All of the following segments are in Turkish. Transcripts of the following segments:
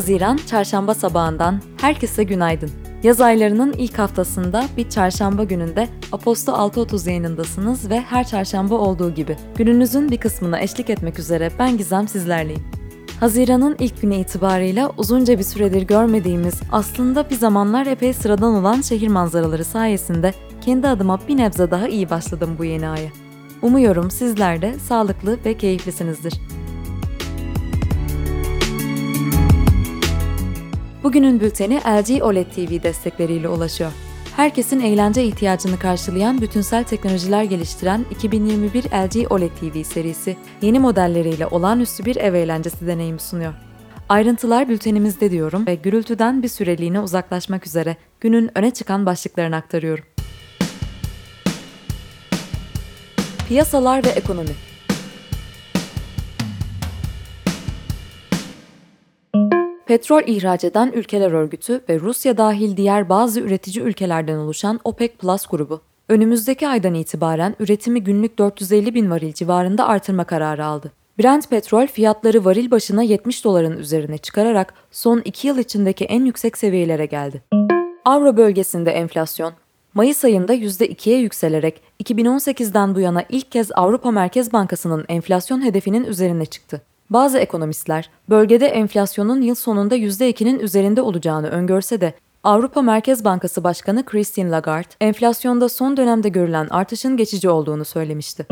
Haziran çarşamba sabahından herkese günaydın. Yaz aylarının ilk haftasında bir çarşamba gününde Aposto 6.30 yayınındasınız ve her çarşamba olduğu gibi gününüzün bir kısmına eşlik etmek üzere ben Gizem sizlerleyim. Haziran'ın ilk günü itibarıyla uzunca bir süredir görmediğimiz, aslında bir zamanlar epey sıradan olan şehir manzaraları sayesinde kendi adıma bir nebze daha iyi başladım bu yeni aya. Umuyorum sizler de sağlıklı ve keyiflisinizdir. Bugünün bülteni LG OLED TV destekleriyle ulaşıyor. Herkesin eğlence ihtiyacını karşılayan bütünsel teknolojiler geliştiren 2021 LG OLED TV serisi yeni modelleriyle olağanüstü bir ev eğlencesi deneyimi sunuyor. Ayrıntılar bültenimizde diyorum ve gürültüden bir süreliğine uzaklaşmak üzere günün öne çıkan başlıklarını aktarıyorum. Piyasalar ve ekonomi Petrol ihraç eden ülkeler örgütü ve Rusya dahil diğer bazı üretici ülkelerden oluşan OPEC Plus grubu, önümüzdeki aydan itibaren üretimi günlük 450 bin varil civarında artırma kararı aldı. Brent petrol fiyatları varil başına 70 doların üzerine çıkararak son 2 yıl içindeki en yüksek seviyelere geldi. Avro bölgesinde enflasyon, Mayıs ayında %2'ye yükselerek 2018'den bu yana ilk kez Avrupa Merkez Bankası'nın enflasyon hedefinin üzerine çıktı. Bazı ekonomistler bölgede enflasyonun yıl sonunda %2'nin üzerinde olacağını öngörse de Avrupa Merkez Bankası Başkanı Christine Lagarde, enflasyonda son dönemde görülen artışın geçici olduğunu söylemişti.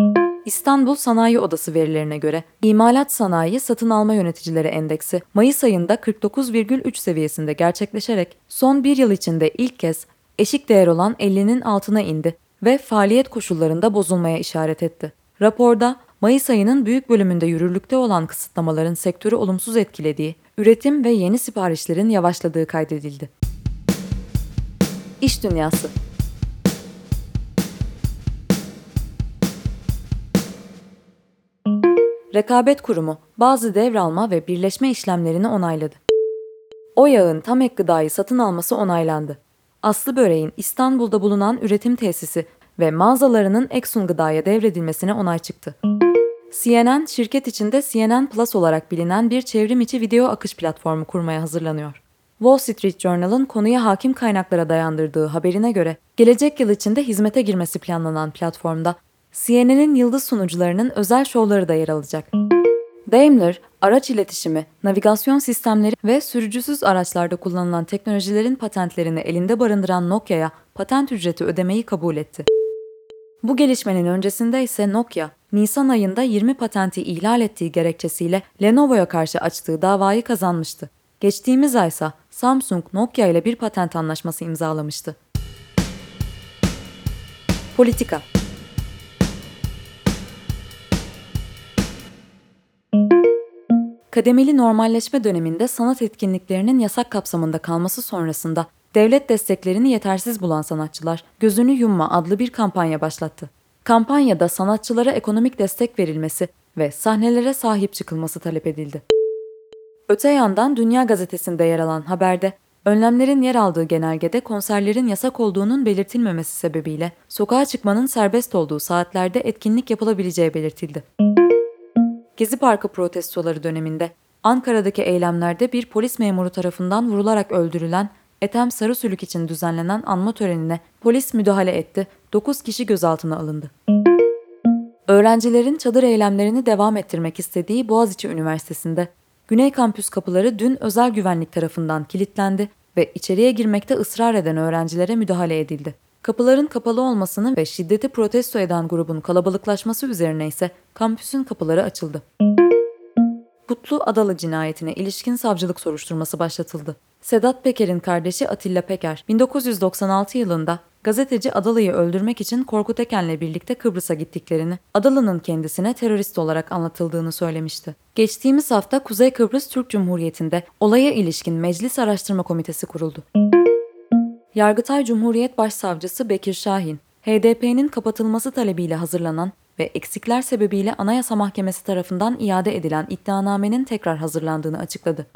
İstanbul Sanayi Odası verilerine göre imalat sanayi satın alma yöneticileri endeksi Mayıs ayında 49,3 seviyesinde gerçekleşerek son bir yıl içinde ilk kez eşik değer olan 50'nin altına indi ve faaliyet koşullarında bozulmaya işaret etti. Raporda Mayıs ayının büyük bölümünde yürürlükte olan kısıtlamaların sektörü olumsuz etkilediği, üretim ve yeni siparişlerin yavaşladığı kaydedildi. İş Dünyası Rekabet Kurumu bazı devralma ve birleşme işlemlerini onayladı. O yağın tam ek gıdayı satın alması onaylandı. Aslı Böreğin İstanbul'da bulunan üretim tesisi ve mağazalarının Exxon Gıda'ya devredilmesine onay çıktı. CNN, şirket içinde CNN Plus olarak bilinen bir çevrim içi video akış platformu kurmaya hazırlanıyor. Wall Street Journal'ın konuya hakim kaynaklara dayandırdığı haberine göre, gelecek yıl içinde hizmete girmesi planlanan platformda CNN'in yıldız sunucularının özel şovları da yer alacak. Daimler, araç iletişimi, navigasyon sistemleri ve sürücüsüz araçlarda kullanılan teknolojilerin patentlerini elinde barındıran Nokia'ya patent ücreti ödemeyi kabul etti. Bu gelişmenin öncesinde ise Nokia, Nisan ayında 20 patenti ihlal ettiği gerekçesiyle Lenovo'ya karşı açtığı davayı kazanmıştı. Geçtiğimiz aysa Samsung Nokia ile bir patent anlaşması imzalamıştı. Politika Kademeli normalleşme döneminde sanat etkinliklerinin yasak kapsamında kalması sonrasında devlet desteklerini yetersiz bulan sanatçılar Gözünü Yumma adlı bir kampanya başlattı. Kampanyada sanatçılara ekonomik destek verilmesi ve sahnelere sahip çıkılması talep edildi. Öte yandan Dünya Gazetesi'nde yer alan haberde önlemlerin yer aldığı genelgede konserlerin yasak olduğunun belirtilmemesi sebebiyle sokağa çıkmanın serbest olduğu saatlerde etkinlik yapılabileceği belirtildi. Gezi Parkı protestoları döneminde Ankara'daki eylemlerde bir polis memuru tarafından vurularak öldürülen Ethem Sarısülük için düzenlenen anma törenine polis müdahale etti, 9 kişi gözaltına alındı. Öğrencilerin çadır eylemlerini devam ettirmek istediği Boğaziçi Üniversitesi'nde Güney Kampüs kapıları dün özel güvenlik tarafından kilitlendi ve içeriye girmekte ısrar eden öğrencilere müdahale edildi. Kapıların kapalı olmasını ve şiddeti protesto eden grubun kalabalıklaşması üzerine ise kampüsün kapıları açıldı. Kutlu Adalı cinayetine ilişkin savcılık soruşturması başlatıldı. Sedat Peker'in kardeşi Atilla Peker, 1996 yılında gazeteci Adalı'yı öldürmek için Korkut Eken'le birlikte Kıbrıs'a gittiklerini, Adalı'nın kendisine terörist olarak anlatıldığını söylemişti. Geçtiğimiz hafta Kuzey Kıbrıs Türk Cumhuriyeti'nde olaya ilişkin Meclis Araştırma Komitesi kuruldu. Yargıtay Cumhuriyet Başsavcısı Bekir Şahin, HDP'nin kapatılması talebiyle hazırlanan ve eksikler sebebiyle Anayasa Mahkemesi tarafından iade edilen iddianamenin tekrar hazırlandığını açıkladı.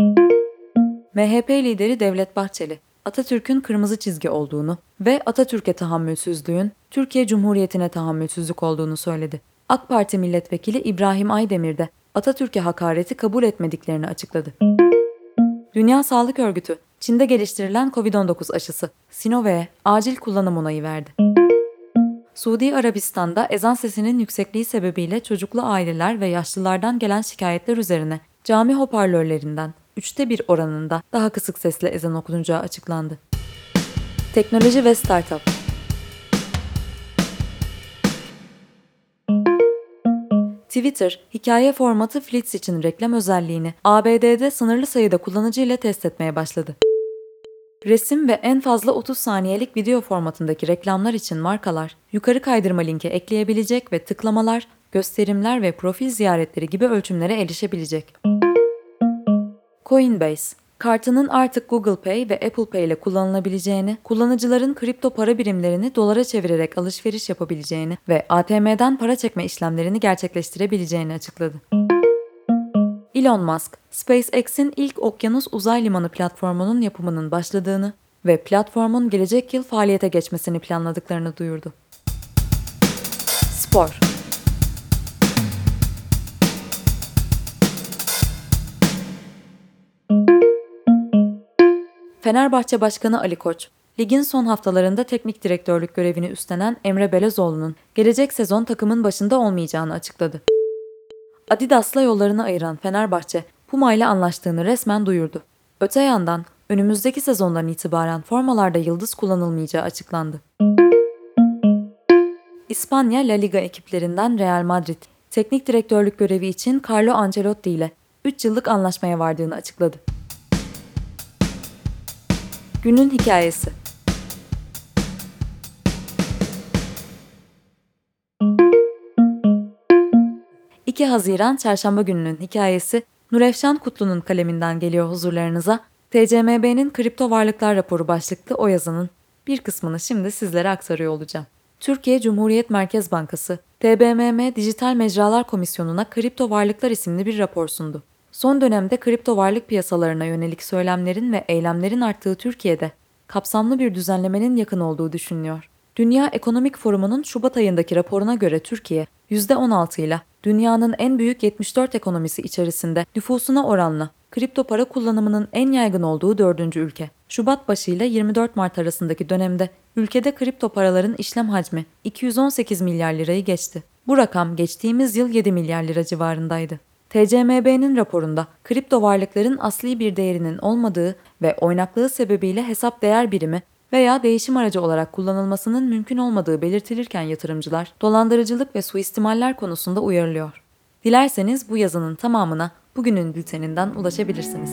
MHP lideri Devlet Bahçeli, Atatürk'ün kırmızı çizgi olduğunu ve Atatürk'e tahammülsüzlüğün Türkiye Cumhuriyeti'ne tahammülsüzlük olduğunu söyledi. AK Parti milletvekili İbrahim Aydemir de Atatürk'e hakareti kabul etmediklerini açıkladı. Dünya Sağlık Örgütü, Çin'de geliştirilen COVID-19 aşısı Sinovac'e acil kullanım onayı verdi. Suudi Arabistan'da ezan sesinin yüksekliği sebebiyle çocuklu aileler ve yaşlılardan gelen şikayetler üzerine cami hoparlörlerinden üçte bir oranında daha kısık sesle ezan okunacağı açıklandı. Teknoloji ve Startup Twitter, hikaye formatı Flits için reklam özelliğini ABD'de sınırlı sayıda kullanıcı ile test etmeye başladı. Resim ve en fazla 30 saniyelik video formatındaki reklamlar için markalar, yukarı kaydırma linki ekleyebilecek ve tıklamalar, gösterimler ve profil ziyaretleri gibi ölçümlere erişebilecek. Coinbase, kartının artık Google Pay ve Apple Pay ile kullanılabileceğini, kullanıcıların kripto para birimlerini dolara çevirerek alışveriş yapabileceğini ve ATM'den para çekme işlemlerini gerçekleştirebileceğini açıkladı. Elon Musk, SpaceX'in ilk okyanus uzay limanı platformunun yapımının başladığını ve platformun gelecek yıl faaliyete geçmesini planladıklarını duyurdu. Spor Fenerbahçe Başkanı Ali Koç, ligin son haftalarında teknik direktörlük görevini üstlenen Emre Belezoğlu'nun gelecek sezon takımın başında olmayacağını açıkladı. Adidas'la yollarını ayıran Fenerbahçe, Puma ile anlaştığını resmen duyurdu. Öte yandan önümüzdeki sezondan itibaren formalarda yıldız kullanılmayacağı açıklandı. İspanya La Liga ekiplerinden Real Madrid, teknik direktörlük görevi için Carlo Ancelotti ile 3 yıllık anlaşmaya vardığını açıkladı. Günün hikayesi 2 Haziran Çarşamba gününün hikayesi Nurefşan Kutlu'nun kaleminden geliyor huzurlarınıza. TCMB'nin kripto varlıklar raporu başlıklı o yazının bir kısmını şimdi sizlere aktarıyor olacağım. Türkiye Cumhuriyet Merkez Bankası, TBMM Dijital Mecralar Komisyonu'na kripto varlıklar isimli bir rapor sundu. Son dönemde kripto varlık piyasalarına yönelik söylemlerin ve eylemlerin arttığı Türkiye'de kapsamlı bir düzenlemenin yakın olduğu düşünülüyor. Dünya Ekonomik Forumu'nun Şubat ayındaki raporuna göre Türkiye, %16 ile dünyanın en büyük 74 ekonomisi içerisinde nüfusuna oranla kripto para kullanımının en yaygın olduğu dördüncü ülke. Şubat başı ile 24 Mart arasındaki dönemde ülkede kripto paraların işlem hacmi 218 milyar lirayı geçti. Bu rakam geçtiğimiz yıl 7 milyar lira civarındaydı. TCMB'nin raporunda kripto varlıkların asli bir değerinin olmadığı ve oynaklığı sebebiyle hesap değer birimi veya değişim aracı olarak kullanılmasının mümkün olmadığı belirtilirken yatırımcılar dolandırıcılık ve suistimaller konusunda uyarılıyor. Dilerseniz bu yazının tamamına bugünün bülteninden ulaşabilirsiniz.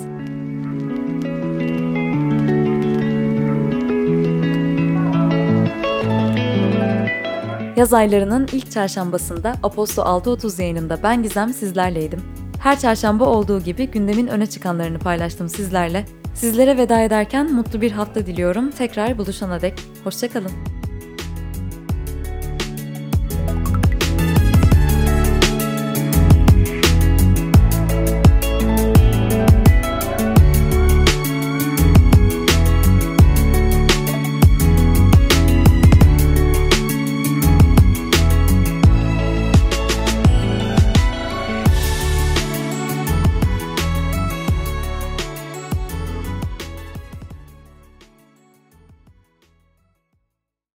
Yaz aylarının ilk çarşambasında Aposto 6.30 yayınında ben Gizem sizlerleydim. Her çarşamba olduğu gibi gündemin öne çıkanlarını paylaştım sizlerle. Sizlere veda ederken mutlu bir hafta diliyorum. Tekrar buluşana dek hoşçakalın.